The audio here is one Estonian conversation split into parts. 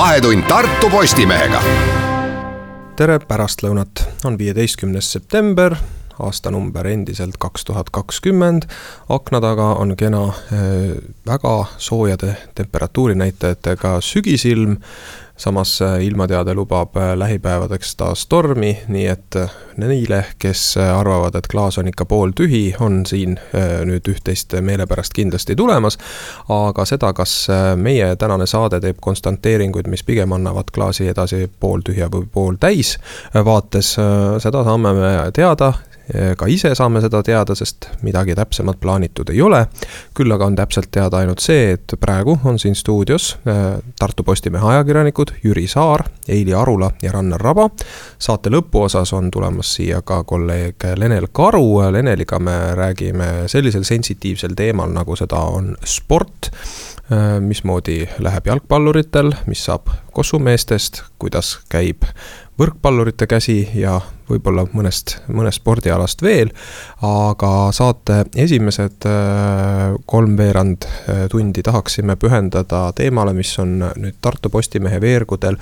Vahetund Tartu Postimehega. tere pärastlõunat, on viieteistkümnes september aastanumber endiselt kaks tuhat kakskümmend. akna taga on kena eh, väga soojade temperatuurinäitajatega sügisilm samas äh, ilmateade lubab äh, lähipäevadeks taas tormi, nii et äh, neile, kes arvavad, et klaas on ikka pooltühi, on siin nüüd üht-teist meelepärast kindlasti tulemas. aga seda, kas meie tänane saade teeb konstanteeringuid, mis pigem annavad klaasi edasi pooltühja või pooltäis vaates, seda saame me teada ka ise saame seda teada, sest midagi täpsemat plaanitud ei ole. küll aga on täpselt teada ainult see, et praegu on siin stuudios äh, Tartu Postimehe ajakirjanikud Jüri Saar, Eili Arula ja Rannar Raba. saate lõpuosas on tulemas siia ka kolleeg Lenel Karu, Leneliga me räägime sellisel sensitiivsel teemal, nagu seda on sport Äh, mismoodi läheb jalgpalluritel, mis saab kossumeestest, kuidas käib võrkpallurite käsi ja võib-olla mõnest, mõnest spordialast veel. aga saate esimesed äh, kolmveerand äh, tundi tahaksime pühendada teemale, mis on nüüd Tartu Postimehe veergudel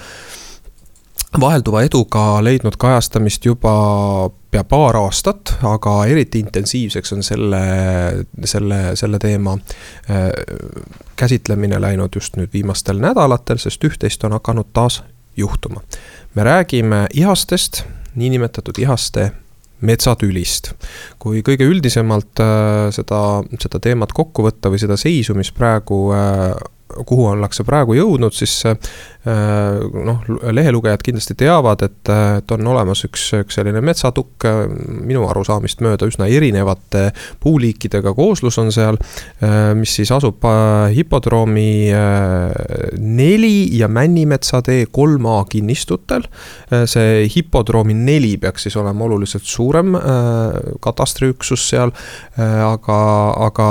vahelduva eduga leidnud kajastamist juba pea paar aastat, aga eriti intensiivseks on selle, selle, selle teema äh, käsitlemine läinud just nüüd viimastel nädalatel, sest üht-teist on hakanud taas juhtuma. me räägime ihastest, niinimetatud ihaste metsatülist. kui kõige üldisemalt äh, seda, seda teemat kokku võtta või seda seisu, mis praegu äh, kuhu ollakse praegu jõudnud, siis Äh, noh, lehelugejad kindlasti teavad, et, et on olemas üks, üks selline metsatukk, minu arusaamist mööda üsna erinevate puuliikidega kooslus on seal, äh, mis siis asub äh, hipodroomi neli ja Männimetsa tee kolm A kinnistutel. see hipodroomi neli peaks siis olema oluliselt suurem katastriüksus seal, aga, aga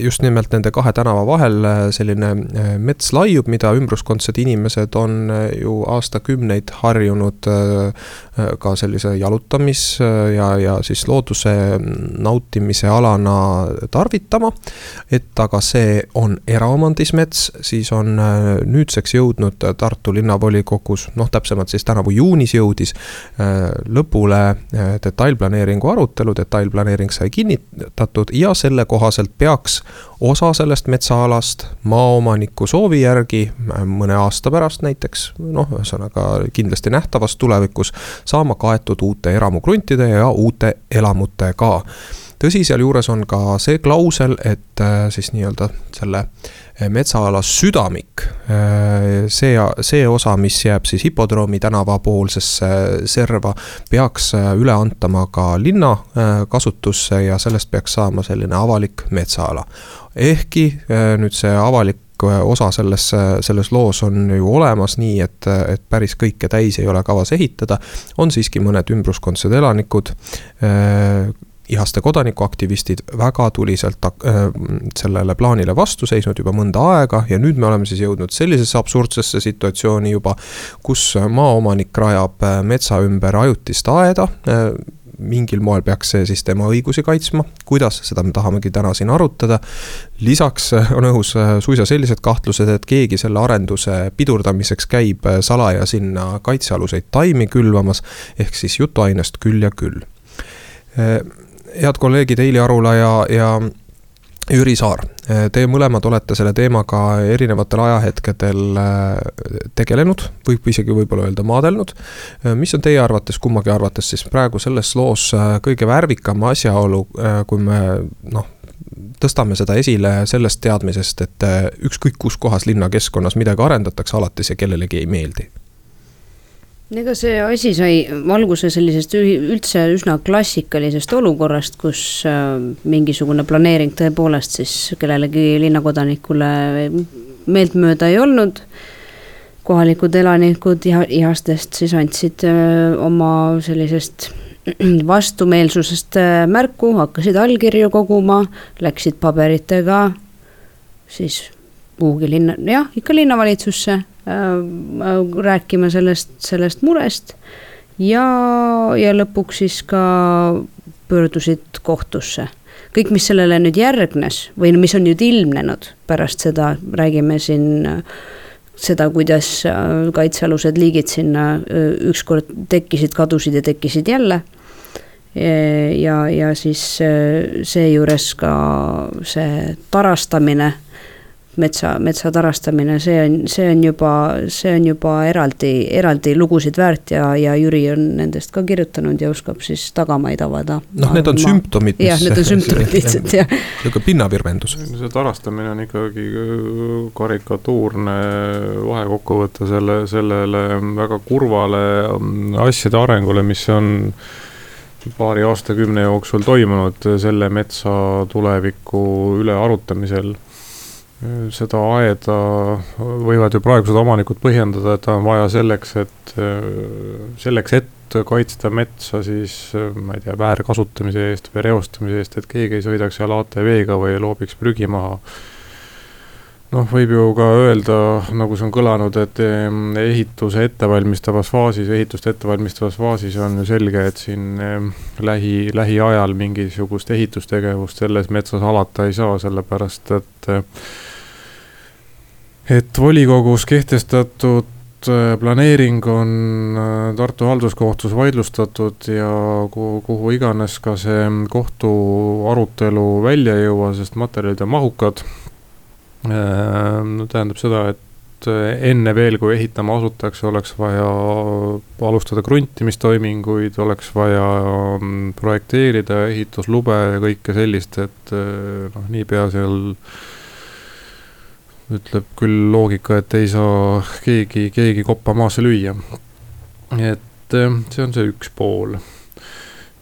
just nimelt nende kahe tänava vahel selline mets laiub, mida ümbruskondsed inimesed inimesed on äh, ju aastakümneid harjunud äh, äh, ka sellise jalutamis- ja, ja siis looduse nautimise alana tarvitama. et aga see on eraomandis mets, siis on nüüdseks jõudnud Tartu linnavolikogus, noh, täpsemalt siis tänavu juunis jõudis lõpule detailplaneeringu arutelu, detailplaneering sai kinnitatud ja selle kohaselt peaks osa sellest metsaalast maaomaniku soovi järgi mõne aasta pärast näiteks, noh, ühesõnaga kindlasti nähtavas tulevikus, saama kaetud uute eramukruntide ja uute elamutega. tõsi, sealjuures on ka see klausel, et äh, siis nii-öelda selle äh, metsaala südamik, äh, see, see osa, mis jääb siis hipodroomi tänava poolsesse serva, peaks üle antama ka linna kasutusse ja sellest peaks saama selline avalik metsaala ehkki äh, nüüd see avalik äh, osa selles, selles loos on ju olemas, nii et, et päris kõike täis ei ole kavas ehitada. on siiski mõned ümbruskondsed elanikud äh,, ihaste kodanikuaktivistid väga tuliselt äh, sellele plaanile vastu seisnud juba mõnda aega ja nüüd me oleme siis jõudnud sellisesse absurdsesse situatsiooni juba, kus maaomanik rajab äh, metsa ümber ajutist aeda äh, mingil moel peaks see siis tema õigusi kaitsma, kuidas, seda me tahamegi täna siin arutada. lisaks äh, on õhus äh, suisa sellised kahtlused, et keegi selle arenduse pidurdamiseks käib äh, salaja sinna kaitsealuseid taimi külvamas, ehk siis jutuainest küll ja küll. head kolleegid Heili Arula ja, ja Jüri Saar, teie mõlemad olete selle teemaga erinevatel ajahetkedel äh, tegelenud, võib isegi võib-olla öelda maadelnud. mis on teie arvates, kummagi arvates siis praegu selles loos äh, kõige värvikam asjaolu, äh, kui me noh, tõstame seda esile sellest teadmisest, et ükskõik kus kohas linnakeskkonnas midagi arendatakse, alati see kellelegi ei meeldi ega see asi sai alguse sellisest üldse üsna klassikalisest olukorrast, kus äh, mingisugune planeering tõepoolest siis kellelegi linnakodanikule meeltmööda ei olnud. kohalikud elanikud iha, ihastest siis andsid äh, oma sellisest vastumeelsusest äh, märku, hakkasid allkirju koguma, läksid paberitega siis kuhugi linna, jah, ikka linnavalitsusse rääkima sellest, sellest murest ja, ja lõpuks siis ka pöördusid kohtusse. kõik, mis sellele nüüd järgnes või mis on nüüd ilmnenud pärast seda, räägime siin seda, kuidas äh, kaitsealused liigid sinna äh, ükskord tekkisid, kadusid ja tekkisid jälle. ja, ja siis seejuures ka see tarastamine metsa, metsa tarastamine, see on, see on juba, see on juba eraldi, eraldi lugusid väärt ja, ja Jüri on nendest ka kirjutanud ja oskab siis tagamaid avada. noh, need on ma... sümptomid. jah, need on sümptomid lihtsalt, jah. niisugune pinnavirvendus. see tarastamine on ikkagi karikatuurne vahekokkuvõte selle, sellele väga kurvale mm, asjade arengule, mis on paari aastakümne jooksul toimunud selle metsa tuleviku üle arutamisel seda aeda võivad ju praegused omanikud põhjendada, et on vaja selleks, et selleks, et kaitsta metsa siis ma ei tea, väärkasutamise eest või reostamise eest, et keegi ei sõidaks seal ATV-ga või loobiks prügi maha. Noh, võib ju ka öelda, nagu see on kõlanud, et ehituse ettevalmistavas faasis, ehitust ettevalmistavas faasis on ju selge, et siin lähi, lähiajal mingisugust ehitustegevust selles metsas alata ei saa, sellepärast et et volikogus kehtestatud äh, planeering on äh, Tartu halduskohtus vaidlustatud ja kuhu, kuhu iganes ka see kohtu arutelu välja ei jõua, sest materjalid on mahukad. Äh, tähendab seda, et enne veel, kui ehitama asutakse, oleks vaja alustada kruntimistoiminguid, oleks vaja mm, projekteerida ehituslube ja kõike sellist, et noh, niipea seal ütleb küll loogika, et ei saa keegi, keegi koppa maasse lüüa. et eh, see on see üks pool.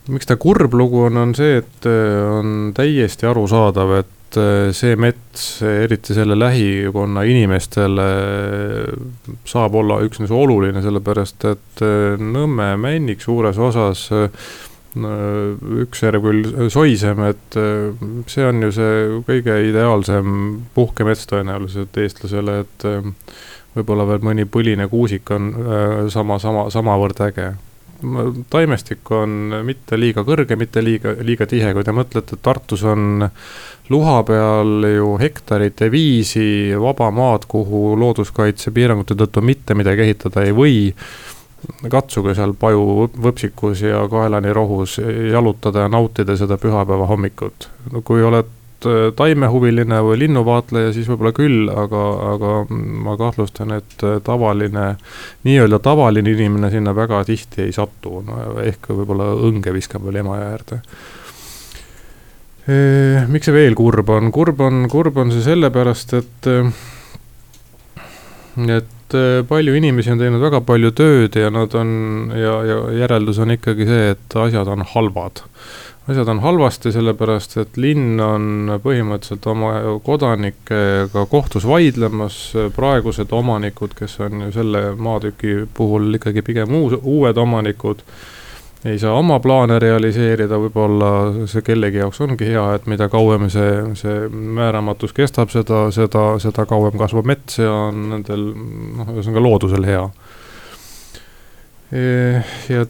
miks ta kurb lugu on, on see, et eh, on täiesti arusaadav, et eh, see mets, eriti selle lähikonna inimestele, saab olla üksnes oluline, sellepärast et Nõmme männik suures osas üks järv küll soisem, et äh, see on ju see kõige ideaalsem puhkemets tõenäoliselt eestlasele, et äh, võib-olla veel mõni põline kuusik on äh, sama, sama, samavõrd äge. Taimestik on mitte liiga kõrge, mitte liiga, liiga tihe, kui te mõtlete, et Tartus on luha peal ju hektarite viisi vaba maad, kuhu looduskaitsepiirangute tõttu mitte midagi ehitada ei või katsuge seal Paju võpsikus ja kaelani rohus jalutada ja nautida seda pühapäeva hommikut. kui oled äh, taimehuviline või linnuvaatleja, siis võib-olla küll, aga, aga ma kahtlustan, et äh, tavaline, nii-öelda tavaline inimene sinna väga tihti ei satu no,, ehk võib-olla õnge viskab veel Emajõe äärde e,. miks see veel kurb on, kurb on, kurb on see sellepärast, et, et et äh, palju inimesi on teinud väga palju tööd ja nad on ja, ja järeldus on ikkagi see, et asjad on halvad. Asjad on halvasti, sellepärast et linn on põhimõtteliselt oma kodanikega kohtus vaidlemas, praegused omanikud, kes on ju selle maatüki puhul ikkagi pigem uus, uued omanikud ei saa oma plaane realiseerida, võib-olla see kellegi jaoks ongi hea, et mida kauem see, see määramatus kestab, seda, seda, seda kauem kasvab mets. Ja on nendel noh, ühesõnaga loodusel hea. ja,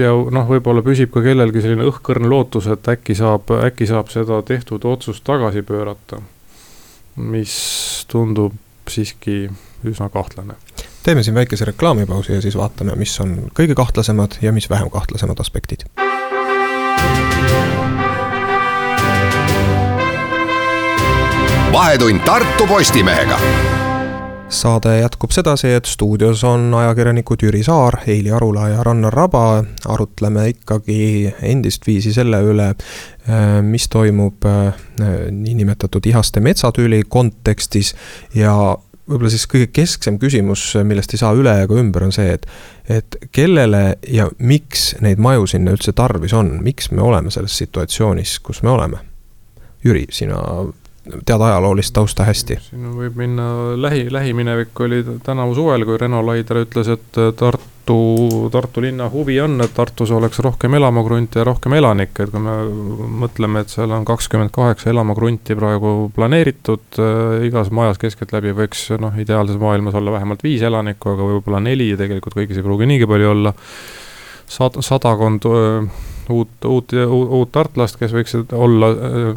ja noh, võib-olla püsib ka kellelgi selline õhkõrn lootus, et äkki saab, äkki saab seda tehtud otsust tagasi pöörata. mis tundub siiski üsna kahtlane teeme siin väikese reklaamipausi ja siis vaatame, mis on kõige kahtlasemad ja mis vähem kahtlasemad aspektid. vahetund Tartu Postimehega saade jätkub sedasi, et stuudios on ajakirjanikud Jüri Saar, Heili Arula ja Rannar Raba. arutleme ikkagi endist viisi selle üle, mis toimub äh, niinimetatud ihaste metsatüli kontekstis ja võib-olla siis kõige kesksem küsimus, millest ei saa üle ega ümber, on see, et et kellele ja miks neid maju sinna üldse tarvis on, miks me oleme selles situatsioonis, kus me oleme? Jüri, sina tead ajaloolist tausta hästi. siin võib minna lähi, lähiminevik oli tänavu suvel, kui Reno Laidre ütles, et Tartu, Tartu linna huvi on, et Tartus oleks rohkem elamukrunti ja rohkem elanikke, et kui me mõtleme, et seal on kakskümmend kaheksa elamukrunti praegu planeeritud äh,, igas majas keskeltläbi võiks noh, ideaalses maailmas olla vähemalt viis elanikku, aga võib-olla neli, tegelikult kõigis ei pruugi niigi palju olla, sad-, sadakond äh, uut, uut, uut tartlast, kes võiksid olla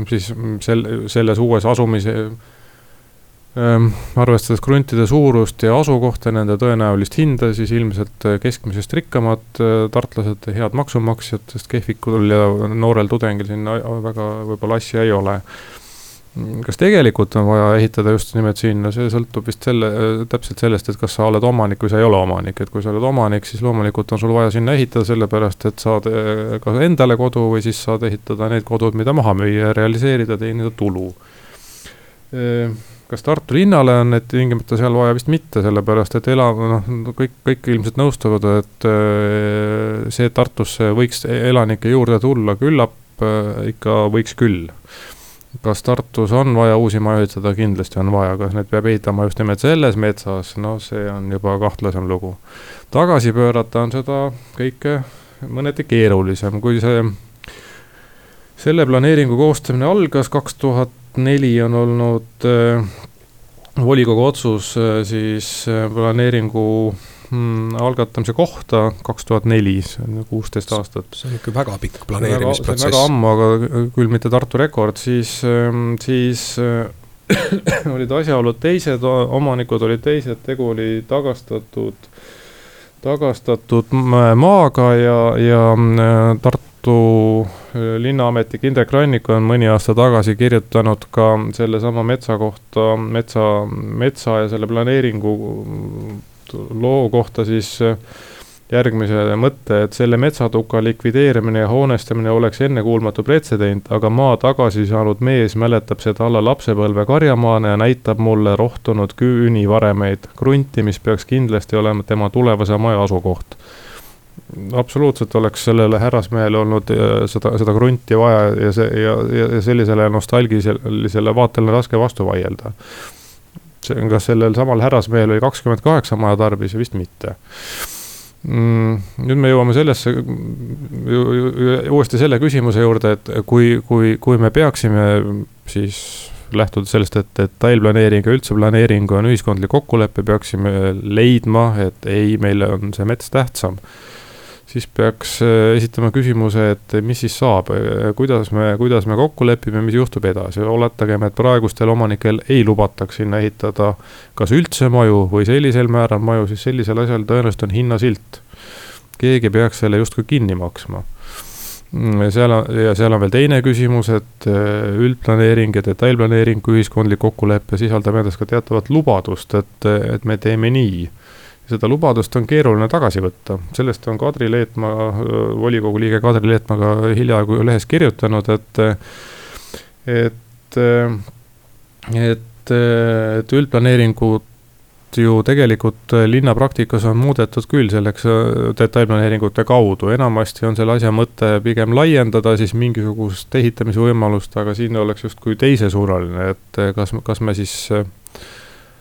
siis sel-, selles uues asumise Ehm, arvestades kruntide suurust ja asukohta, nende tõenäolist hinda, siis ilmselt keskmisest rikkamad tartlased, head maksumaksjad, sest kehvikul ja noorel tudengil sinna väga võib-olla asja ei ole. Kas tegelikult on vaja ehitada just nimelt sinna, see sõltub vist selle, täpselt sellest, et kas sa oled omanik või sa ei ole omanik, et kui sa oled omanik, siis loomulikult on sul vaja sinna ehitada, sellepärast et saad kas endale kodu või siis saad ehitada need kodud, mida maha müüa ja realiseerida, teenida tulu ehm, kas Tartu linnale on need tingimata seal vaja vist mitte, sellepärast et ela-, noh, kõik, kõik ilmselt nõustuvad, et äh, see, Tartusse võiks elanikke juurde tulla, küllap ikka võiks küll. Kas Tartus on vaja uusi maju ehitada, kindlasti on vaja, kas need peab ehitama just nimelt selles metsas, no see on juba kahtlasem lugu. tagasi pöörata on seda kõike mõneti keerulisem, kui see selle planeeringu koostamine algas kaks tuhat neli on olnud äh, volikogu otsus äh, siis äh, planeeringu mm, algatamise kohta kaks tuhat neli, see on kuusteist aastat. see on ikka väga pikk planeerimisprotsess. väga ammu, aga küll mitte Tartu rekord, siis, ähm, siis olid asjaolud teised, omanikud olid teised, tegu oli tagastatud, tagastatud maaga ja, ja Tartu Tartu äh, linnaametnik Indrek Rannik on mõni aasta tagasi kirjutanud ka sellesama metsa kohta, metsa, metsa ja selle planeeringu loo kohta siis äh, järgmise mõtte, et selle metsatuka likvideerimine ja hoonestamine oleks ennekuulmatu pretsedent, aga maa tagasi saanud mees mäletab seda alla lapsepõlve karjamaana ja näitab mulle rohtunud küünivaremeid, krunti, mis peaks kindlasti olema tema tulevase maja asukoht absoluutselt oleks sellele härrasmehele olnud äh, seda, seda krunti vaja ja see ja, ja sellisele nostalgilisele vaatele raske vastu vaielda. Kas sellel samal härrasmehel oli kakskümmend kaheksa maja tarbis, vist mitte mm,. nüüd me jõuame sellesse, uuesti selle küsimuse juurde, et kui, kui, kui me peaksime siis lähtudes sellest, et detailplaneering ja üldse planeering on ühiskondlik kokkulepe, peaksime leidma, et ei, meile on see mets tähtsam siis peaks äh, esitama küsimuse, et mis siis saab, äh, kuidas me, kuidas me kokku lepime, mis juhtub edasi, oletagem, et praegustel omanikel ei lubataks sinna ehitada kas üldse maju või sellisel määral maju, siis sellisel asjal tõenäoliselt on hinnasilt. keegi peaks selle justkui kinni maksma. Mm, seal on, ja seal on veel teine küsimus, et äh, üldplaneering ja detailplaneering, ühiskondlik kokkulepe sisaldab endas ka teatavat lubadust, et, et me teeme nii seda lubadust on keeruline tagasi võtta, sellest on Kadri Leetmaa, volikogu liige Kadri Leetmaa ka hiljaaegu lehes kirjutanud, et, et, et, et üldplaneeringut ju tegelikult linna praktikas on muudetud küll selleks detailplaneeringute kaudu, enamasti on selle asja mõte pigem laiendada siis mingisugust ehitamise võimalust, aga siin oleks justkui teisesuunaline, et kas, kas me siis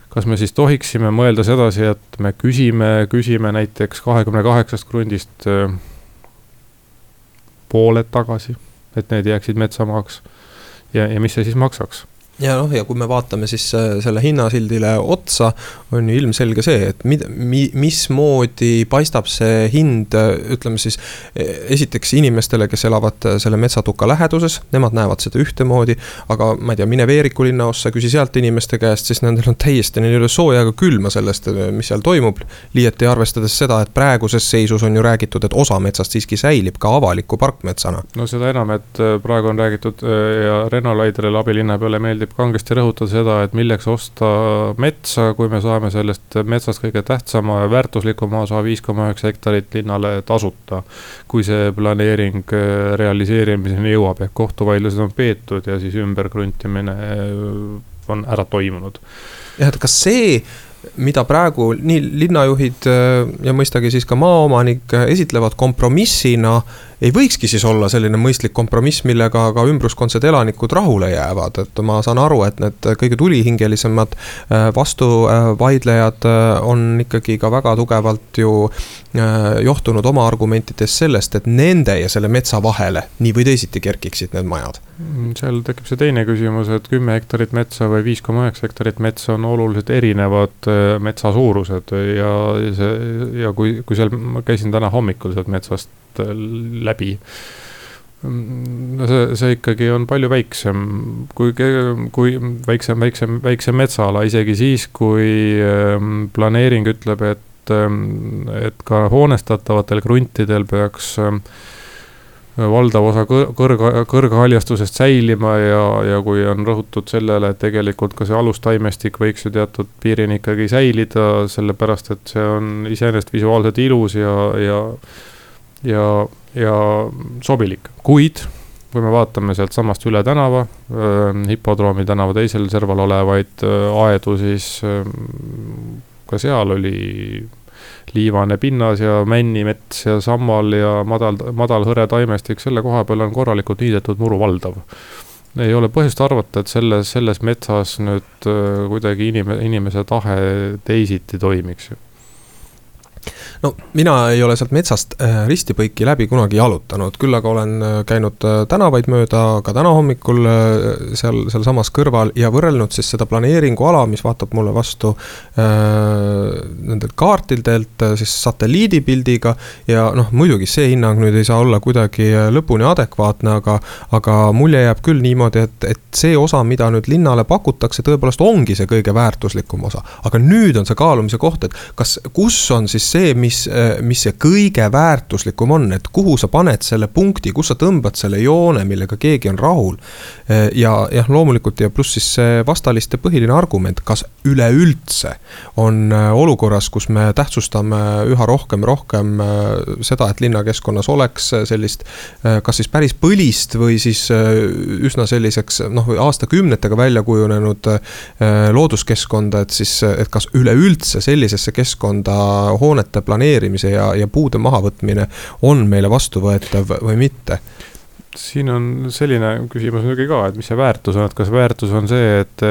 kas me siis tohiksime mõelda sedasi, et me küsime, küsime näiteks kahekümne kaheksast krundist äh, pooled tagasi, et need jääksid metsamaaks? Ja, ja mis see siis maksaks ja noh, ja kui me vaatame siis äh, selle hinnasildile otsa, on ju ilmselge see, et mid-, mi-, mismoodi paistab see hind, äh, ütleme siis. E, esiteks inimestele, kes elavad äh, selle metsatuka läheduses, nemad näevad seda ühtemoodi. aga ma ei tea, mine Veeriku linnaossa, küsi sealt inimeste käest, siis nendel on täiesti, neil ei ole sooja ega külma sellest, mis seal toimub. liiati arvestades seda, et praeguses seisus on ju räägitud, et osa metsast siiski säilib ka avaliku parkmetsana. no seda enam, et praegu on räägitud ja Renno Laidrile abilinnapeale meeldib võib kangesti rõhutada seda, et milleks osta metsa, kui me saame sellest metsast kõige tähtsama ja väärtuslikuma osa, viis koma üheksa hektarit linnale tasuta. kui see planeering äh, realiseerimiseni jõuab, ehk kohtuvaidlused on peetud ja siis ümberkruntimine äh, on ära toimunud. jah, et kas see mida praegu nii linnajuhid äh, ja mõistagi siis ka maaomanik esitlevad kompromissina ei võikski siis olla selline mõistlik kompromiss, millega ka ümbruskondset elanikud rahule jäävad, et ma saan aru, et need kõige tulihingelisemad äh, vastuvaidlejad äh, on ikkagi ka väga tugevalt ju äh, johtunud oma argumentides sellest, et nende ja selle metsa vahele nii või teisiti kerkiksid need majad. Mm, seal tekib see teine küsimus, et kümme hektarit metsa või viis koma üheksa hektarit metsa on oluliselt erinevad metsa suurused ja see ja kui, kui seal, ma käisin täna hommikul sealt metsast läbi. no see, see ikkagi on palju väiksem, kui, kui väiksem, väiksem, väiksem metsaala, isegi siis, kui ähm, planeering ütleb, et, ähm, et ka hoonestatavatel kruntidel peaks ähm, valdav osa kõrg, kõrghaljastusest säilima ja, ja kui on rõhutud sellele, et tegelikult ka see alustaimestik võiks ju teatud piirini ikkagi säilida, sellepärast et see on iseenesest visuaalselt ilus ja, ja ja ja sobilik, kuid kui me vaatame sealtsamast üle tänava äh,, hipodroomi tänava teisel serval olevaid äh, aedu, siis äh, ka seal oli liivane pinnas ja männimets ja sammal ja madal, madal hõre taimestik, selle koha peal on korralikult niidetud muru valdav. ei ole põhjust arvata, et selles, selles metsas nüüd äh, kuidagi inime-, inimese tahe teisiti toimiks no mina ei ole sealt metsast äh, ristipõiki läbi kunagi jalutanud, küll aga olen äh, käinud äh, tänavaid mööda ka täna hommikul seal, sealsamas kõrval ja võrrelnud siis seda planeeringuala, mis vaatab mulle vastu äh, nendelt kaartidelt siis satelliidipildiga. ja noh, muidugi see hinnang nüüd ei saa olla kuidagi lõpuni adekvaatne, aga, aga mulje jääb küll niimoodi, et, et see osa, mida nüüd linnale pakutakse, tõepoolest ongi see kõige väärtuslikum osa. aga nüüd on see kaalumise koht, et kas, kus on siis see, mis, mis see kõige väärtuslikum on, et kuhu sa paned selle punkti, kus sa tõmbad selle joone, millega keegi on rahul. ja jah, loomulikult ja pluss siis see vastaliste põhiline argument, kas üleüldse on olukorras, kus me tähtsustame üha rohkem, rohkem seda, et linnakeskkonnas oleks sellist kas siis päris põlist või siis üsna selliseks noh, aastakümnetega välja kujunenud looduskeskkonda, et siis, et kas üleüldse sellisesse keskkonda hoonete planeerimise ja, ja puude mahavõtmine on meile vastuvõetav või mitte siin on selline küsimus muidugi ka, et mis see väärtus on, et kas väärtus on see, et,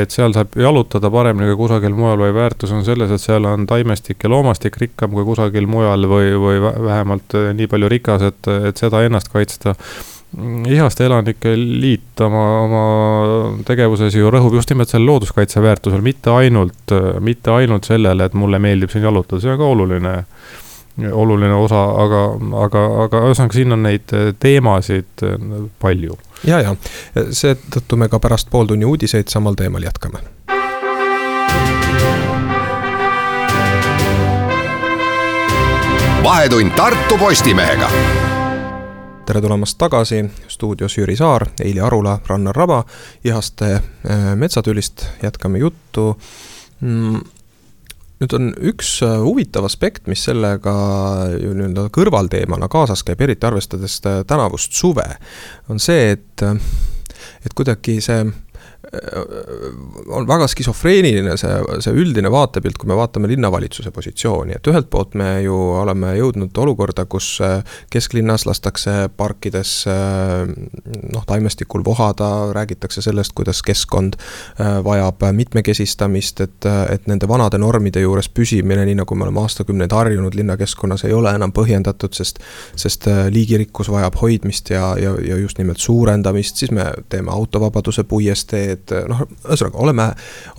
et seal saab jalutada paremini kui kusagil mujal või väärtus on selles, et seal on taimestik ja loomastik rikkam kui kusagil mujal või, või vähemalt nii palju rikas, et, et seda ennast kaitsta. Ihaste Elanike Liit oma, oma tegevuses ju rõhub just nimelt sellel looduskaitse väärtusel, mitte ainult, mitte ainult sellele, et mulle meeldib siin jalutada, see on ka oluline oluline osa, aga, aga, aga ühesõnaga, siin on neid teemasid palju. ja, ja seetõttu me ka pärast pooltunni uudiseid samal teemal jätkame. vahetund Tartu Postimehega tere tulemast tagasi, stuudios Jüri Saar, Eili Arula, Rannar Raba, Ihaste äh, metsatülist. Jätkame juttu. Mm, nüüd on üks äh, huvitav aspekt, mis sellega ju nii-öelda kõrvalteemana kaasas käib, eriti arvestades äh, tänavust suve, on see, et, äh, et kuidagi see on väga skisofreeniline see, see üldine vaatepilt, kui me vaatame linnavalitsuse positsiooni, et ühelt poolt me ju oleme jõudnud olukorda, kus äh, kesklinnas lastakse parkides äh, noh, taimestikul vohada, räägitakse sellest, kuidas keskkond äh, vajab mitmekesistamist, et, et nende vanade normide juures püsimine, nii nagu me oleme aastakümneid harjunud linnakeskkonnas, ei ole enam põhjendatud, sest sest liigirikkus vajab hoidmist ja, ja, ja just nimelt suurendamist, siis me teeme autovabaduse puiesteed, et noh, ühesõnaga oleme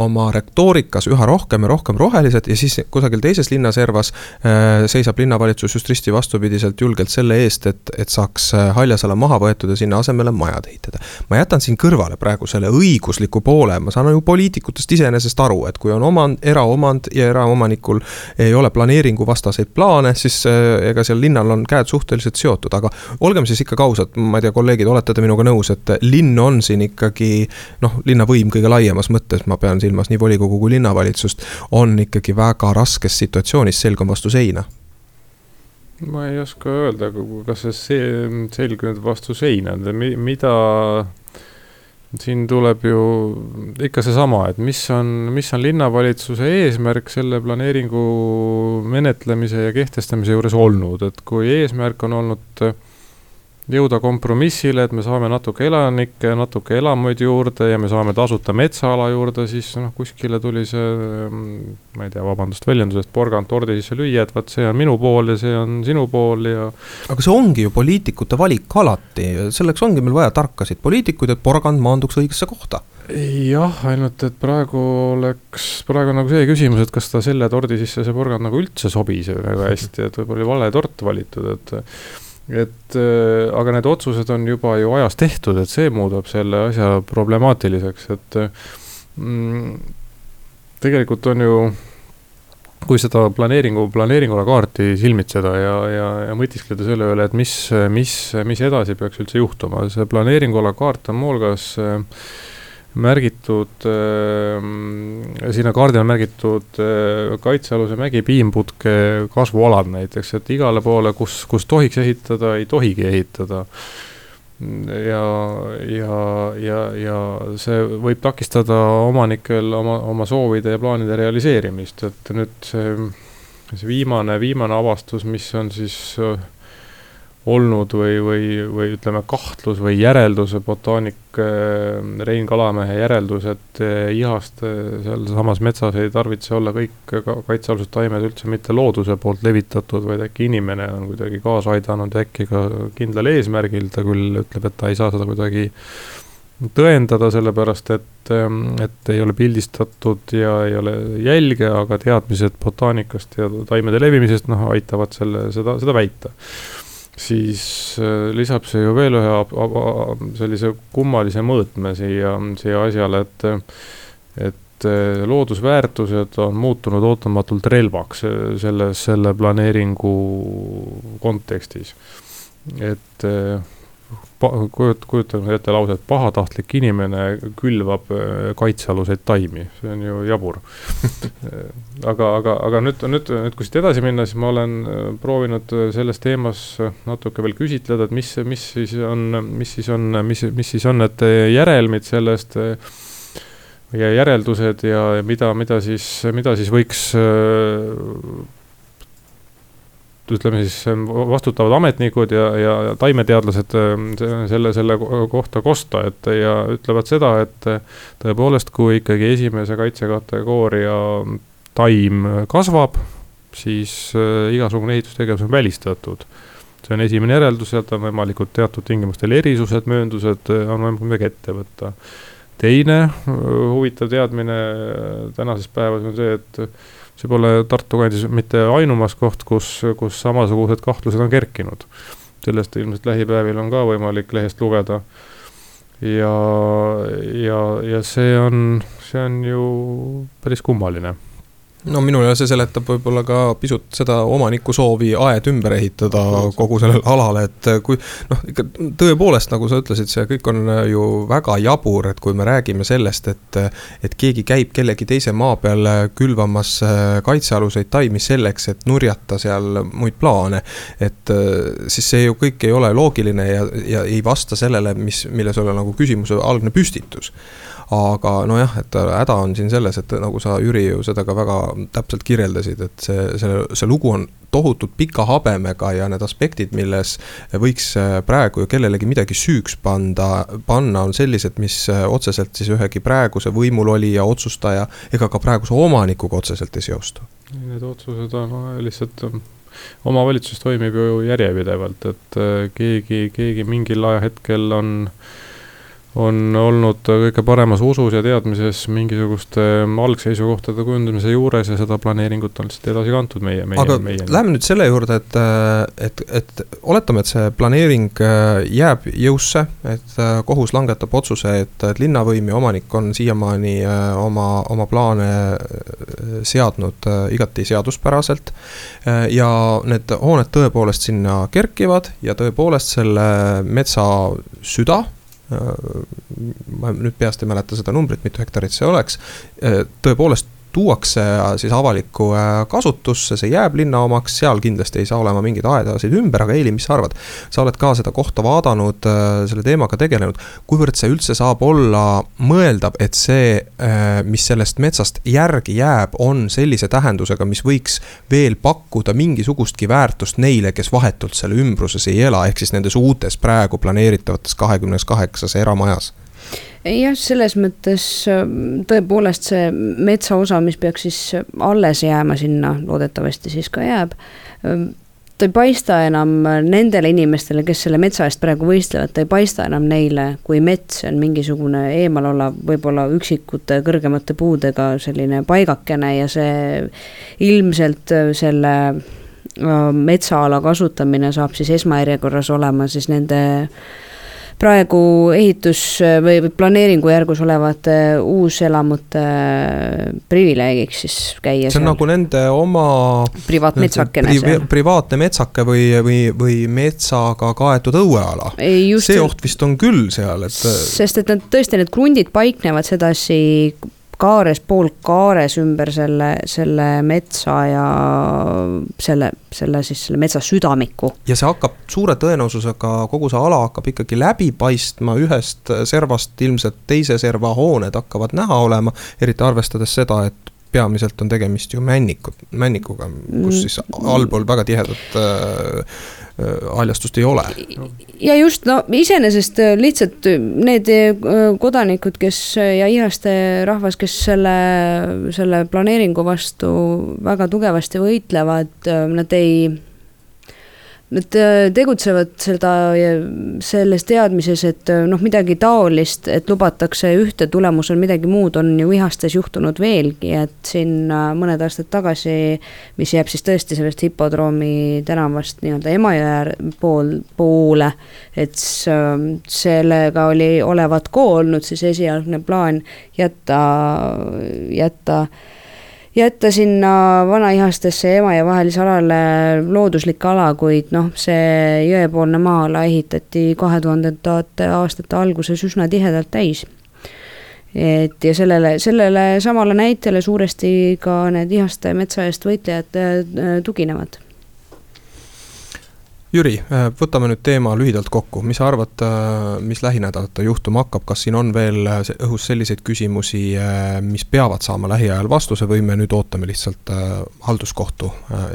oma retoorikas üha rohkem ja rohkem rohelised ja siis kusagil teises linnaservas äh, seisab linnavalitsus just risti vastupidiselt julgelt selle eest, et, et saaks äh, haljasala maha võetud ja sinna asemele majad ehitada. ma jätan siin kõrvale praegu selle õigusliku poole, ma saan ju poliitikutest iseenesest aru, et kui on omand, eraomand ja eraomanikul ei ole planeeringuvastaseid plaane, siis ega seal linnal on käed suhteliselt seotud, aga olgem siis ikkagi ausad, ma ei tea, kolleegid, olete te minuga nõus, et linn on siin ikkagi noh, linnavõim kõige laiemas mõttes, ma pean silmas nii volikogu kui linnavalitsust, on ikkagi väga raskes situatsioonis, selg on vastu seina. Ma ei oska öelda, kas see selg nüüd vastu seina mida siin tuleb ju ikka seesama, et mis on, mis on linnavalitsuse eesmärk selle planeeringu menetlemise ja kehtestamise juures olnud, et kui eesmärk on olnud jõuda kompromissile, et me saame natuke elanikke, natuke elamuid juurde ja me saame tasuta metsaala juurde, siis noh, kuskile tuli see, mm, ma ei tea, vabandust väljendusest, porgand tordi sisse lüüa, et vot see on minu pool ja see on sinu pool ja. aga see ongi ju poliitikute valik alati, selleks ongi meil vaja tarkasid poliitikuid, et porgand maanduks õigesse kohta jah, ainult et praegu oleks, praegu on nagu see küsimus, et kas ta selle tordi sisse, see porgand nagu üldse sobis väga hästi, et võib-olla oli vale tort valitud, et et äh, aga need otsused on juba ju ajas tehtud, et see muudab selle asja problemaatiliseks, et mm, tegelikult on ju kui seda planeeringu, planeeringule kaarti silmitseda ja, ja, ja mõtiskleda selle üle, et mis, mis, mis edasi peaks üldse juhtuma, see planeeringuala kaart on muuhulgas äh, märgitud äh,, sinna kaardile märgitud äh, kaitsealuse mägi piimputke kasvualad näiteks, et igale poole, kus, kus tohiks ehitada, ei tohigi ehitada. Ja, ja, ja, ja see võib takistada omanikel oma, oma soovide ja plaanide realiseerimist, et nüüd see, see viimane, viimane avastus, mis on siis äh, olnud või, või, või ütleme, kahtlus või järeldus, botaanik äh, Rein Kalamehe järeldus, et äh, ihast äh, sealsamas metsas ei tarvitse olla kõik kaitsealused taimed üldse mitte looduse poolt levitatud, vaid äkki inimene on kuidagi kaasa aidanud ja äkki ka kindlal eesmärgil, ta küll ütleb, et ta ei saa seda kuidagi tõendada, sellepärast et, ähm, et ei ole pildistatud ja ei ole jälge, aga teadmised botaanikast ja taimede levimisest, noh, aitavad selle, seda, seda väita siis äh, lisab see ju veel ühe sellise kummalise mõõtme siia, siia asjale, et, et äh, loodusväärtused on muutunud ootamatult relvaks äh, selles, selle planeeringu kontekstis. et kujut-, kujutame ette lauset, pahatahtlik inimene külvab äh, kaitsealuseid taimi, see on ju jabur. Aga, aga, aga nüüd, nüüd, nüüd kui siit edasi minna, siis ma olen äh, proovinud selles teemas natuke veel küsitleda, et mis, mis siis on, mis siis on, mis, mis siis on need järelmid sellest ja järeldused ja mida, mida siis, mida siis võiks ütleme siis vastutavad ametnikud ja, ja taimeteadlased ähm, selle, selle kohta kosta, et ja ütlevad seda, et tõepoolest, kui ikkagi esimese kaitsekategooria taim kasvab, siis äh, igasugune ehitustegevus on välistatud. see on esimene järeldus, sealt on võimalikud teatud tingimustel erisused, mööndused, äh, on võimalik midagi ette võtta. teine äh, huvitav teadmine tänases päevas on see, et see pole Tartu kandis mitte ainumas koht, kus, kus samasugused kahtlused on kerkinud. sellest ilmselt lähipäevil on ka võimalik lehest lugeda. ja, ja, ja see on, see on ju päris kummaline no minule see seletab võib-olla ka pisut seda omaniku soovi aed ümber ehitada kogu sellele alale, et kui noh, ikka tõepoolest, nagu sa ütlesid, see kõik on ju väga jabur, et kui me räägime sellest, et et keegi käib kellegi teise maa peal külvamas kaitsealuseid taimi selleks, et nurjata seal muid plaane, et siis see ju kõik ei ole loogiline ja, ja ei vasta sellele, mis, milles oli nagu küsimuse algne püstitus aga nojah, et häda on siin selles, et nagu sa, Jüri, ju seda ka väga täpselt kirjeldasid, et see, see, see lugu on tohutult pika habemega ja need aspektid, milles võiks praegu ju kellelegi midagi süüks panda, panna, on sellised, mis otseselt siis ühegi praeguse võimulolija, otsustaja ega ka praeguse omanikuga otseselt ei seostu. Need otsused on lihtsalt omavalitsus toimib ju järjepidevalt, et keegi, keegi mingil ajahetkel on äh, on olnud kõige paremas usus ja teadmises mingisuguste algseisukohtade kujundamise juures ja seda planeeringut on lihtsalt edasi kantud meie, meie, aga meie. Läheme nüüd selle juurde, et, et, et oletame, et see planeering äh, jääb jõusse, et äh, kohus langetab otsuse, et, et linnavõim ja omanik on siiamaani äh, oma, oma plaane seadnud igati seaduspäraselt. ja need hooned tõepoolest sinna kerkivad ja tõepoolest selle metsa süda ma nüüd peast ei mäleta seda numbrit, mitu hektarit see oleks, tõepoolest tuuakse siis avalikku äh, kasutusse, see jääb linna omaks, seal kindlasti ei saa olema mingeid aedasid ümber, aga Eili, mis sa arvad? sa oled ka seda kohta vaadanud, äh, selle teemaga tegelenud, kuivõrd see üldse saab olla mõeldav, et see, äh, mis sellest metsast järgi jääb, on sellise tähendusega, mis võiks veel pakkuda mingisugustki väärtust neile, kes vahetult selle ümbruses ei ela, ehk siis nendes uutes praegu planeeritavates kahekümnes kaheksas eramajas jah, selles mõttes ähm, tõepoolest see metsaosa, mis peaks siis alles jääma sinna, loodetavasti siis ka jääb. Ähm, ta ei paista enam nendele inimestele, kes selle metsa eest praegu võistlevad, ta ei paista enam neile kui mets, on mingisugune eemal olev, võib-olla üksikute kõrgemate puudega selline paigakene ja see ilmselt selle metsaala kasutamine saab siis esmajärjekorras olema siis nende praegu ehitus või, või planeeringu järgus olevate uuselamute privileegiks siis käia see on seal. nagu nende oma privaatmetsakene pri, seal. privaatne metsake või, või, või metsaga kaetud õueala. See oht vist on küll seal, et sest et nad tõesti, need krundid paiknevad sedasi kaares, poolkaares ümber selle, selle metsa ja selle, selle siis selle metsa südamiku. ja see hakkab suure tõenäosusega, kogu see ala hakkab ikkagi läbi paistma ühest servast ilmselt teise serva hooned hakkavad näha olema, eriti arvestades seda, et peamiselt on tegemist ju männikud, männikuga, kus siis allpool väga tihedat äh, haljastust ei ole. ja just, no iseenesest lihtsalt need kodanikud, kes ja ihaste rahvas, kes selle, selle planeeringu vastu väga tugevasti võitlevad, nad ei Nad äh, tegutsevad seda selles teadmises, et äh, noh, midagi taolist, et lubatakse ühte, tulemusel midagi muud, on ju Ihastes juhtunud veelgi, et siin äh, mõned aastad tagasi, mis jääb siis tõesti sellest hipodroomi tänavast nii-öelda Emajõe pool, poole, et sellega oli olevat ka olnud siis esialgne plaan jätta, jätta jätta sinna Vana-Ihastesse ja Emajõe alale looduslik ala, kuid noh, see jõepoolne maa-ala ehitati kahe tuhandendate aastate alguses üsna tihedalt täis. et ja sellele, sellele samale näitele suuresti ka need Ihaste metsa eest võitlejad äh, tuginevad Jüri, äh, võtame nüüd teema lühidalt kokku, mis sa arvad, äh, mis lähinädalatel juhtuma hakkab, kas siin on veel äh, õhus selliseid küsimusi, mis peavad saama lähiajal vastuse või me nüüd ootame lihtsalt halduskohtu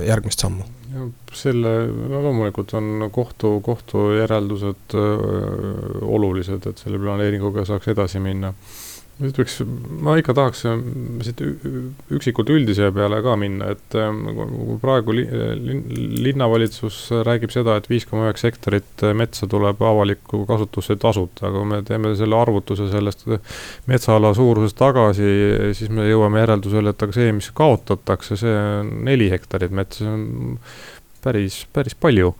järgmist sammu? selle, loomulikult on kohtu, kohtu järeldused öö, olulised, et selle planeeringuga saaks edasi minna ma ütleks, ma ikka tahaks äh, siit üksikult üldise peale ka minna, et äh, kui praegu li, lin, linnavalitsus räägib seda, et viis koma üheksa hektarit metsa tuleb avalikku kasutusse tasuta, aga kui me teeme selle arvutuse sellest metsaala suurusest tagasi, siis me jõuame järeldusele, et aga see, mis kaotatakse, see on neli hektarit metsa, see on päris, päris palju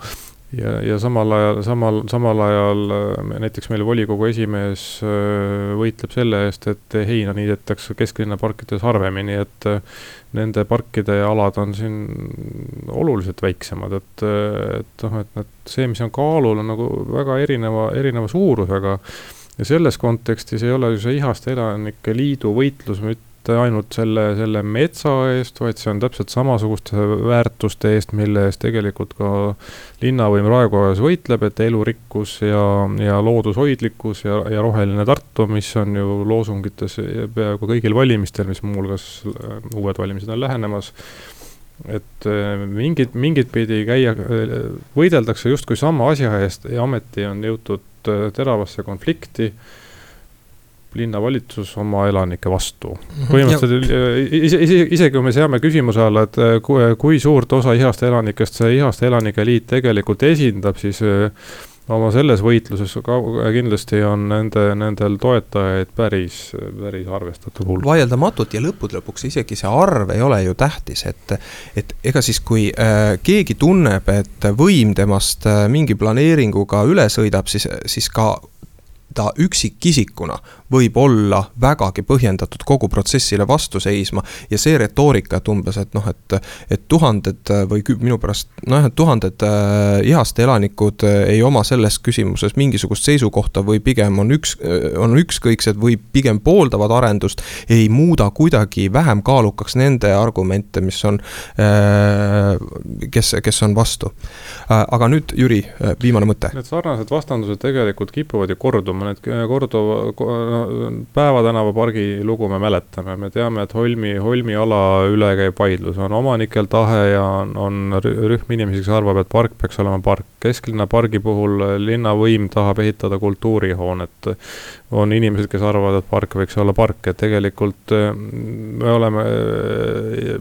ja, ja samal ajal, samal, samal ajal äh, näiteks meil volikogu esimees äh, võitleb selle eest, et heina niidetakse kesklinna parkides harvemini, et äh, nende parkide alad on siin oluliselt väiksemad, et, et noh, et need, see, mis on kaalul, on nagu väga erineva, erineva suurusega. Ja selles kontekstis ei ole ju see Ihaste Elanike Liidu võitlus mitte mitte ainult selle, selle metsa eest, vaid see on täpselt samasuguste väärtuste eest, mille eest tegelikult ka linnavõim Raekojas võitleb, et elurikkus ja, ja loodushoidlikkus ja, ja roheline Tartu, mis on ju loosungites peaaegu kõigil valimistel, mis muuhulgas äh, uued valimised on lähenemas et äh, mingit, mingit pidi käia, äh, võideldakse justkui sama asja eest ja ometi on jõutud teravasse konflikti linnavalitsus oma elanike vastu. Mhm. põhimõtteliselt ise, ise, isegi kui me seame küsimuse alla, et äh, kui, kui suurt osa Ihaste elanikest see Ihaste elanike liit tegelikult esindab, siis äh, oma selles võitluses ka kindlasti on nende, nendel toetajaid päris, päris arvestatav hulk. vaieldamatult ja lõppude lõpuks isegi see arv ei ole ju tähtis, et, et ega siis, kui äh, keegi tunneb, et võim temast äh, mingi planeeringuga üle sõidab, siis, siis ka ta üksikisikuna võib olla vägagi põhjendatud kogu protsessile vastu seisma. ja see retoorika, et umbes, et noh, et, et tuhanded või minu pärast nojah, et tuhanded äh, Ihaste elanikud äh, ei oma selles küsimuses mingisugust seisukohta või pigem on üks, äh, on ükskõiksed või pigem pooldavad arendust. ei muuda kuidagi vähem kaalukaks nende argumente, mis on, kes, kes on vastu. aga nüüd Jüri, viimane mõte. Need sarnased vastandused tegelikult kipuvad ju korduma, need korduva Päeva tänava pargi lugu me mäletame, me teame, et Holmi, Holmi ala üle käib vaidlus, on omanikel tahe ja on, on rühm inimesi, kes arvab, et park peaks olema park. kesklinna pargi puhul linnavõim tahab ehitada kultuurihoonet. on inimesed, kes arvavad, et park võiks olla park, et tegelikult eh, me oleme eh,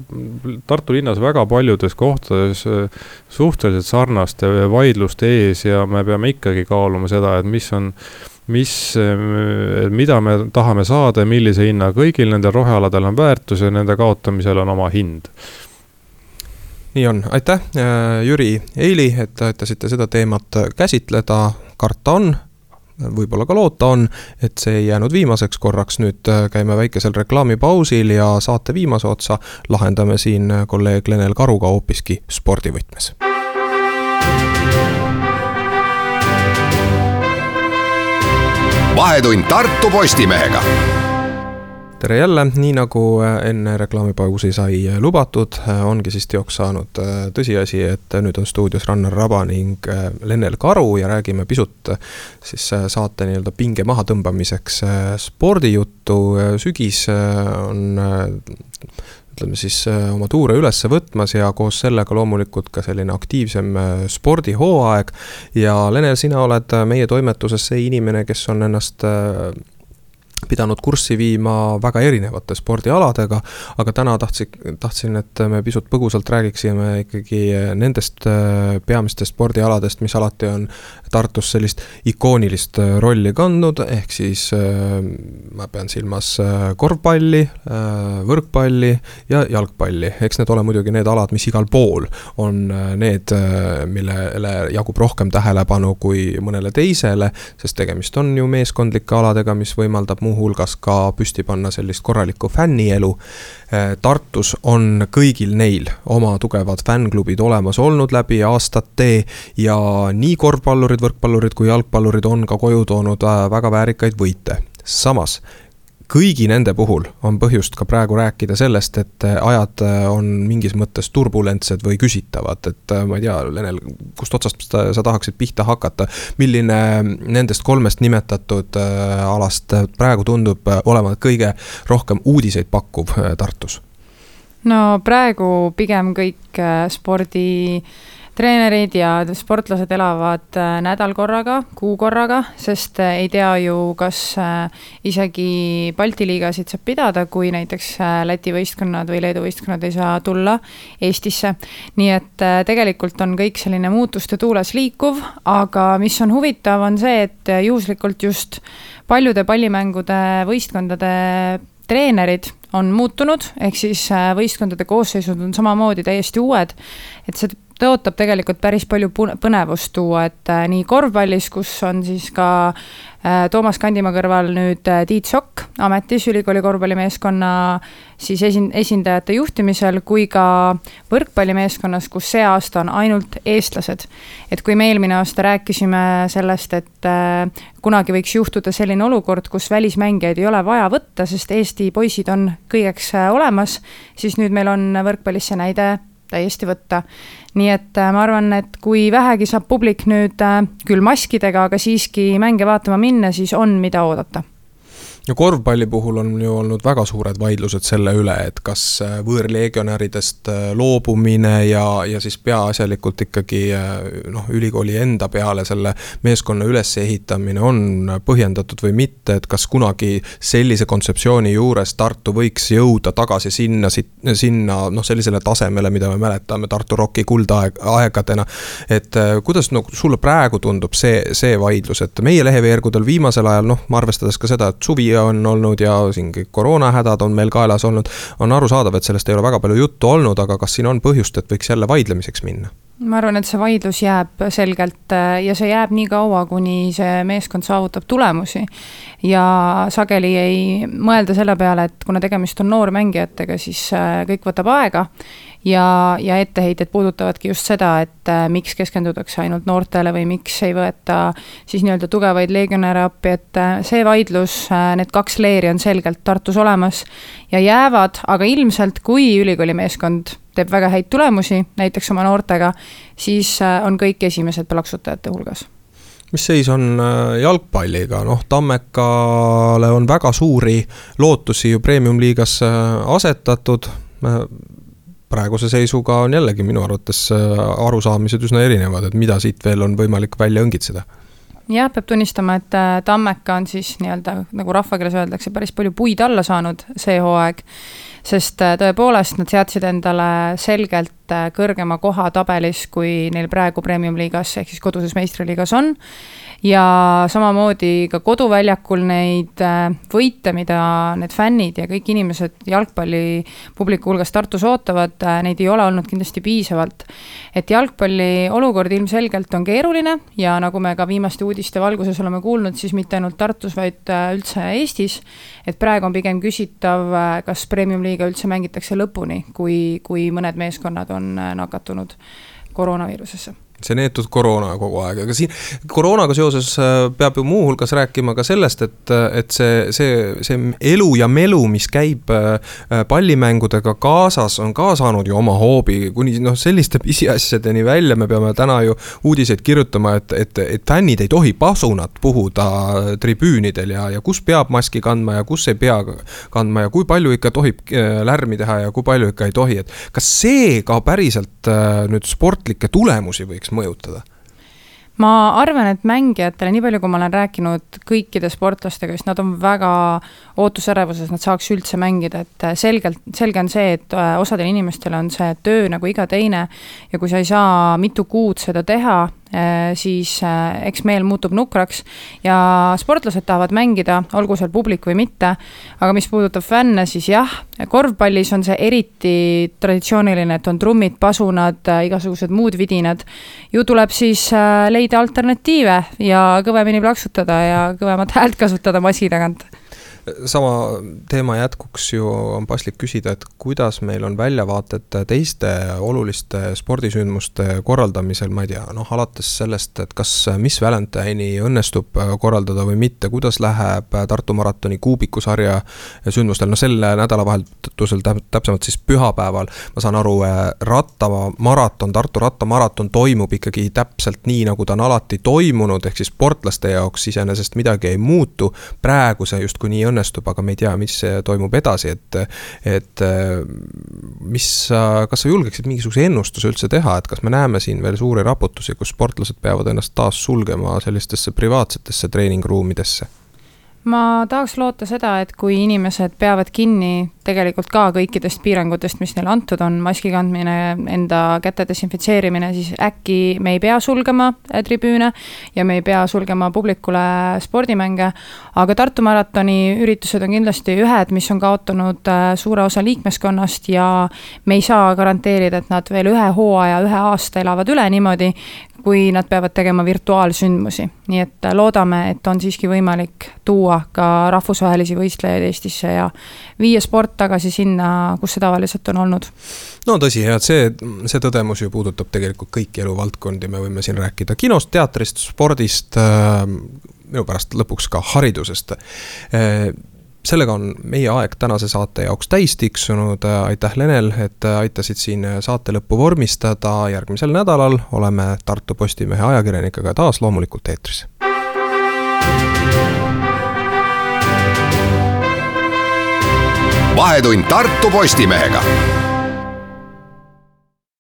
Tartu linnas väga paljudes kohtades eh, suhteliselt sarnaste vaidluste ees ja me peame ikkagi kaaluma seda, et mis on mis, eh, mida me tahame saada ja millise hinna, kõigil nendel rohealadel on väärtus ja nende kaotamisel on oma hind. Nii on, aitäh, Jüri Eili, et aitasite seda teemat käsitleda, karta on võib-olla ka loota on, et see ei jäänud viimaseks korraks, nüüd äh, käime väikesel reklaamipausil ja saate viimase otsa lahendame siin kolleeg Lenel Karuga hoopiski spordivõtmes. Vahetund Tartu Postimehega tere jälle, nii nagu äh, enne reklaamipausi sai äh, lubatud, äh, ongi siis teoks saanud tõsiasi, et nüüd on stuudios Rannar Raba ning Lennel Karu ja räägime pisut siis saate nii-öelda pinge mahatõmbamiseks spordijuttu. sügis on ütleme siis oma tuure üles võtmas ja koos sellega loomulikult ka selline aktiivsem spordihooaeg. ja Lenel, sina oled meie toimetuses see inimene, kes on ennast pidanud kurssi viima väga erinevate spordialadega, aga täna tahtsin, tahtsin, et me pisut põgusalt räägiksime ikkagi nendest äh, peamistest spordialadest, mis alati on Tartus sellist ikoonilist äh, rolli kandnud, ehk siis äh, ma pean silmas korvpalli, võrkpalli ja jalgpalli. eks need ole muidugi need alad, mis igal pool on need, millele jagub rohkem tähelepanu kui mõnele teisele, sest tegemist on ju meeskondlike aladega, mis võimaldab muuhulgas ka püsti panna sellist korralikku fännielu. Äh, Tartus on kõigil neil oma tugevad fännklubid olemas olnud läbi aastate ja nii korvpallurid, võrkpallurid kui jalgpallurid on ka koju toonud äh, väga väärikaid võite. samas kõigi nende puhul on põhjust ka praegu rääkida sellest, et äh, ajad äh, on mingis mõttes turbulentsed või küsitavad, et äh, ma ei tea, Lenel, kust otsast sa tahaksid pihta hakata. milline nendest kolmest nimetatud alast praegu tundub olevat kõige rohkem uudiseid pakkuv Tartus? no praegu pigem kõik spordi treenerid ja sportlased elavad äh, nädal korraga, kuu korraga, sest äh, ei tea ju, kas äh, isegi Balti liigasid saab pidada, kui näiteks Läti võistkonnad või Leedu võistkonnad ei saa tulla Eestisse. nii et tegelikult on kõik selline muutuste tuules liikuv, aga mis on huvitav, on see, et juhuslikult just paljude pallimängude võistkondade treenerid on muutunud, ehk siis võistkondade koosseisud on samamoodi täiesti uued. et see tõotab tegelikult päris palju põnevust tuua, et äh, nii korvpallis, kus on siis ka äh, Toomas Kandimaa kõrval nüüd äh, Tiit Sokk ametis ülikooli korvpallimeeskonna siis esin-, esindajate juhtimisel, kui ka võrkpallimeeskonnas, kus see aasta on ainult eestlased. et kui me eelmine aasta rääkisime sellest, et kunagi võiks juhtuda selline olukord, kus välismängijaid ei ole vaja võtta, sest Eesti poisid on kõigeks olemas, siis nüüd meil on võrkpallis see näide täiesti võtta. nii et äh, ma arvan, et kui vähegi saab publik nüüd äh, küll maskidega, aga siiski mänge vaatama minna, siis on, mida oodata no korvpalli puhul on ju olnud väga suured vaidlused selle üle, et kas äh, võõrlegionäridest äh, loobumine ja, ja siis peaasjalikult ikkagi äh, noh, ülikooli enda peale selle meeskonna ülesehitamine on põhjendatud või mitte, et kas kunagi sellise kontseptsiooni juures Tartu võiks jõuda tagasi sinna, sinna noh, sellisele tasemele, mida me mäletame Tartu Rocki kuldaeg, aegadena. et kuidas no sulle praegu tundub see, see vaidlus, et meie leheveergudel viimasel ajal noh, arvestades ka seda, et suvi on olnud ja siin kõik koroonahädad on meil kaelas olnud. on arusaadav, et sellest ei ole väga palju juttu olnud, aga kas siin on põhjust, et võiks jälle vaidlemiseks minna? ma arvan, et see vaidlus jääb selgelt äh, ja see jääb nii kaua, kuni see meeskond saavutab tulemusi. ja sageli ei mõelda selle peale, et kuna tegemist on noormängijatega, siis äh, kõik võtab aega ja, ja etteheited puudutavadki just seda, et äh, miks keskendutakse ainult noortele või miks ei võeta siis nii-öelda tugevaid legionäre appi, et äh, see vaidlus äh,, need kaks leeri on selgelt Tartus olemas ja jäävad, aga ilmselt kui ülikooli meeskond teeb väga häid tulemusi, näiteks oma noortega, siis on kõik esimesed plaksutajate hulgas. Mis seis on jalgpalliga, noh, Tammekale on väga suuri lootusi ju premium-liigas asetatud praeguse seisuga on jällegi minu arvates äh, arusaamised üsna erinevad, et mida siit veel on võimalik välja õngitseda jah, peab tunnistama, et äh, Tammeka on siis nii-öelda nagu rahvakeeles öeldakse, päris palju puid alla saanud see hooaeg. sest äh, tõepoolest nad seadsid endale selgelt kõrgema koha tabelis, kui neil praegu premium-liigas ehk siis koduses meistriliigas on ja samamoodi ka koduväljakul neid äh, võite, mida need fännid ja kõik inimesed jalgpalli publiku hulgas Tartus ootavad, äh, neid ei ole olnud kindlasti piisavalt. et jalgpalli olukord ilmselgelt on keeruline ja nagu me ka viimaste uudiste valguses oleme kuulnud, siis mitte ainult Tartus, vaid äh, üldse Eestis, et praegu on pigem küsitav, kas premium-liiga üldse mängitakse lõpuni, kui, kui mõned meeskonnad on nakatunud koroonaviirusesse see neetud koroona kogu aeg, aga siin koroonaga seoses äh, peab ju muuhulgas rääkima ka sellest, et, et see, see, see elu ja melu, mis käib äh, pallimängudega kaasas, on ka saanud ju oma hoobi, kuni noh, selliste pisiasjadeni välja, me peame täna ju uudiseid kirjutama, et, et, et fännid ei tohi pasunat puhuda tribüünidel ja, ja kus peab maski kandma ja kus ei pea kandma ja kui palju ikka tohib äh, lärmi teha ja kui palju ikka ei tohi, et kas see ka päriselt nüüd sportlikke tulemusi võiks võiks mõjutada? ma arvan, et mängijatele, nii palju kui ma olen rääkinud kõikide sportlastega, siis nad on väga ootusärevuses, nad saaks üldse mängida, et selgelt, selge on see, et äh, osadel inimestel on see töö nagu iga teine ja kui sa ei saa mitu kuud seda teha, Äh, siis äh, eks meel muutub nukraks ja sportlased tahavad mängida, olgu seal publik või mitte. aga mis puudutab fänne, siis jah, korvpallis on see eriti traditsiooniline, et on trummid, pasunad, äh, igasugused muud vidinad. ju tuleb siis leida alternatiive ja kõvemini plaksutada ja kõvemat häält kasutada maski tagant sama teema jätkuks ju on paslik küsida, et kuidas meil on väljavaated teiste oluliste spordisündmuste korraldamisel, ma ei tea, noh alates sellest, et kas Miss Valentine'i õnnestub korraldada või mitte, kuidas läheb Tartu maratoni kuubikusarja sündmustel, noh sel nädalavahetusel, täpsemalt siis pühapäeval, ma saan aru, rattamaraton, Tartu rattamaraton toimub ikkagi täpselt nii, nagu ta on alati toimunud, ehk siis sportlaste jaoks iseenesest midagi ei muutu, praegu see justkui nii õnnestub õnnestub, aga me ei tea, mis toimub edasi, et. et mis sa, kas sa julgeksid mingisuguse ennustuse üldse teha, et kas me näeme siin veel suuri raputusi, kus sportlased peavad ennast taas sulgema sellistesse privaatsetesse treeningruumidesse? Ma tahaks loota seda, et kui inimesed peavad kinni tegelikult ka kõikidest piirangutest, mis neile antud on, maski kandmine, enda käte desinfitseerimine, siis äkki me ei pea sulgema äh, tribüüne ja me ei pea sulgema publikule spordimänge. aga Tartu maratoni üritused on kindlasti ühed, mis on kaotanud äh, suure osa liikmeskonnast ja me ei saa garanteerida, et nad veel ühe hooaja, ühe aasta elavad üle niimoodi, kui nad peavad tegema virtuaalsündmusi. nii et äh, loodame, et on siiski võimalik tuua ka rahvusvahelisi võistlejaid Eestisse ja viia sport tagasi sinna, kus see tavaliselt on olnud. no tõsi, jah, et see, see tõdemus ju puudutab tegelikult kõiki eluvaldkondi, me võime siin rääkida kinost, teatrist, spordist äh,, minu pärast lõpuks ka haridusest äh, sellega on meie aeg tänase saate jaoks täis tiksunud, aitäh Lenel, et aitasid siin saate lõppu vormistada, järgmisel nädalal oleme Tartu Postimehe ajakirjanikega taas loomulikult eetris. vahetund Tartu Postimehega